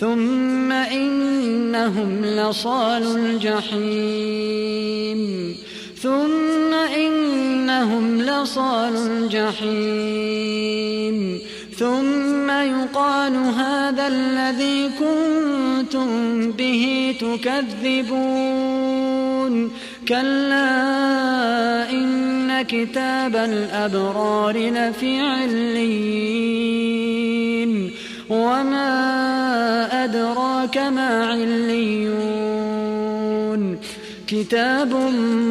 ثم إنهم لصال الجحيم. ثم إنهم لصال الجحيم. ثم يقال هذا الذي كنتم به تكذبون. كلا إن كتاب الأبرار لفي عليين. وما أدراك ما عليون كتاب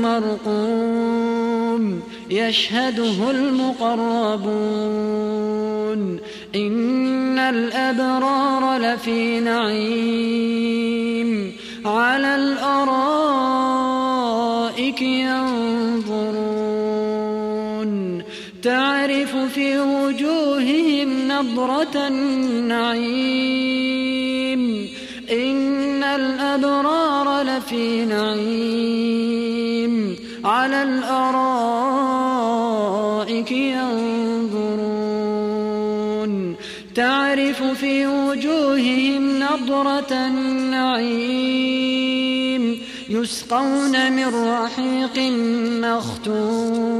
مرقوم يشهده المقربون إن الأبرار لفي نعيم على الأرائك ينظرون تعرف في وجوههم نضرة النعيم لفي نعيم على الأرائك ينظرون. تعرف في وجوههم نضرة النعيم يسقون من رحيق مختوم.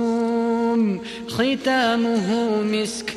ختامه مسك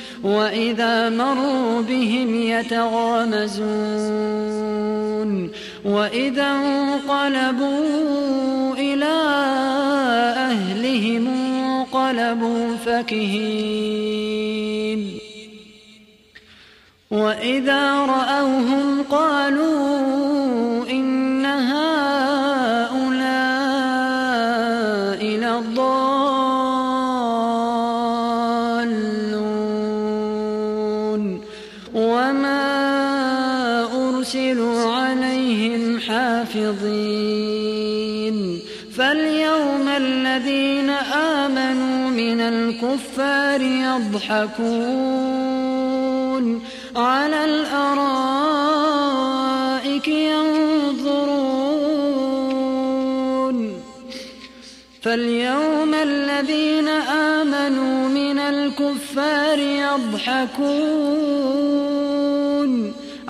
وإذا مروا بهم يتغامزون وإذا انقلبوا إلى أهلهم انقلبوا فكهين وإذا رأوهم قالوا إن أرسلوا عليهم حافظين فاليوم الذين آمنوا من الكفار يضحكون على الأرائك ينظرون فاليوم الذين آمنوا من الكفار يضحكون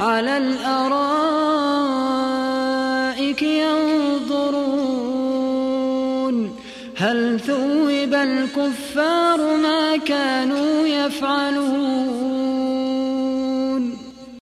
على الأرائك ينظرون. هل ثوب الكفار ما كانوا يفعلون؟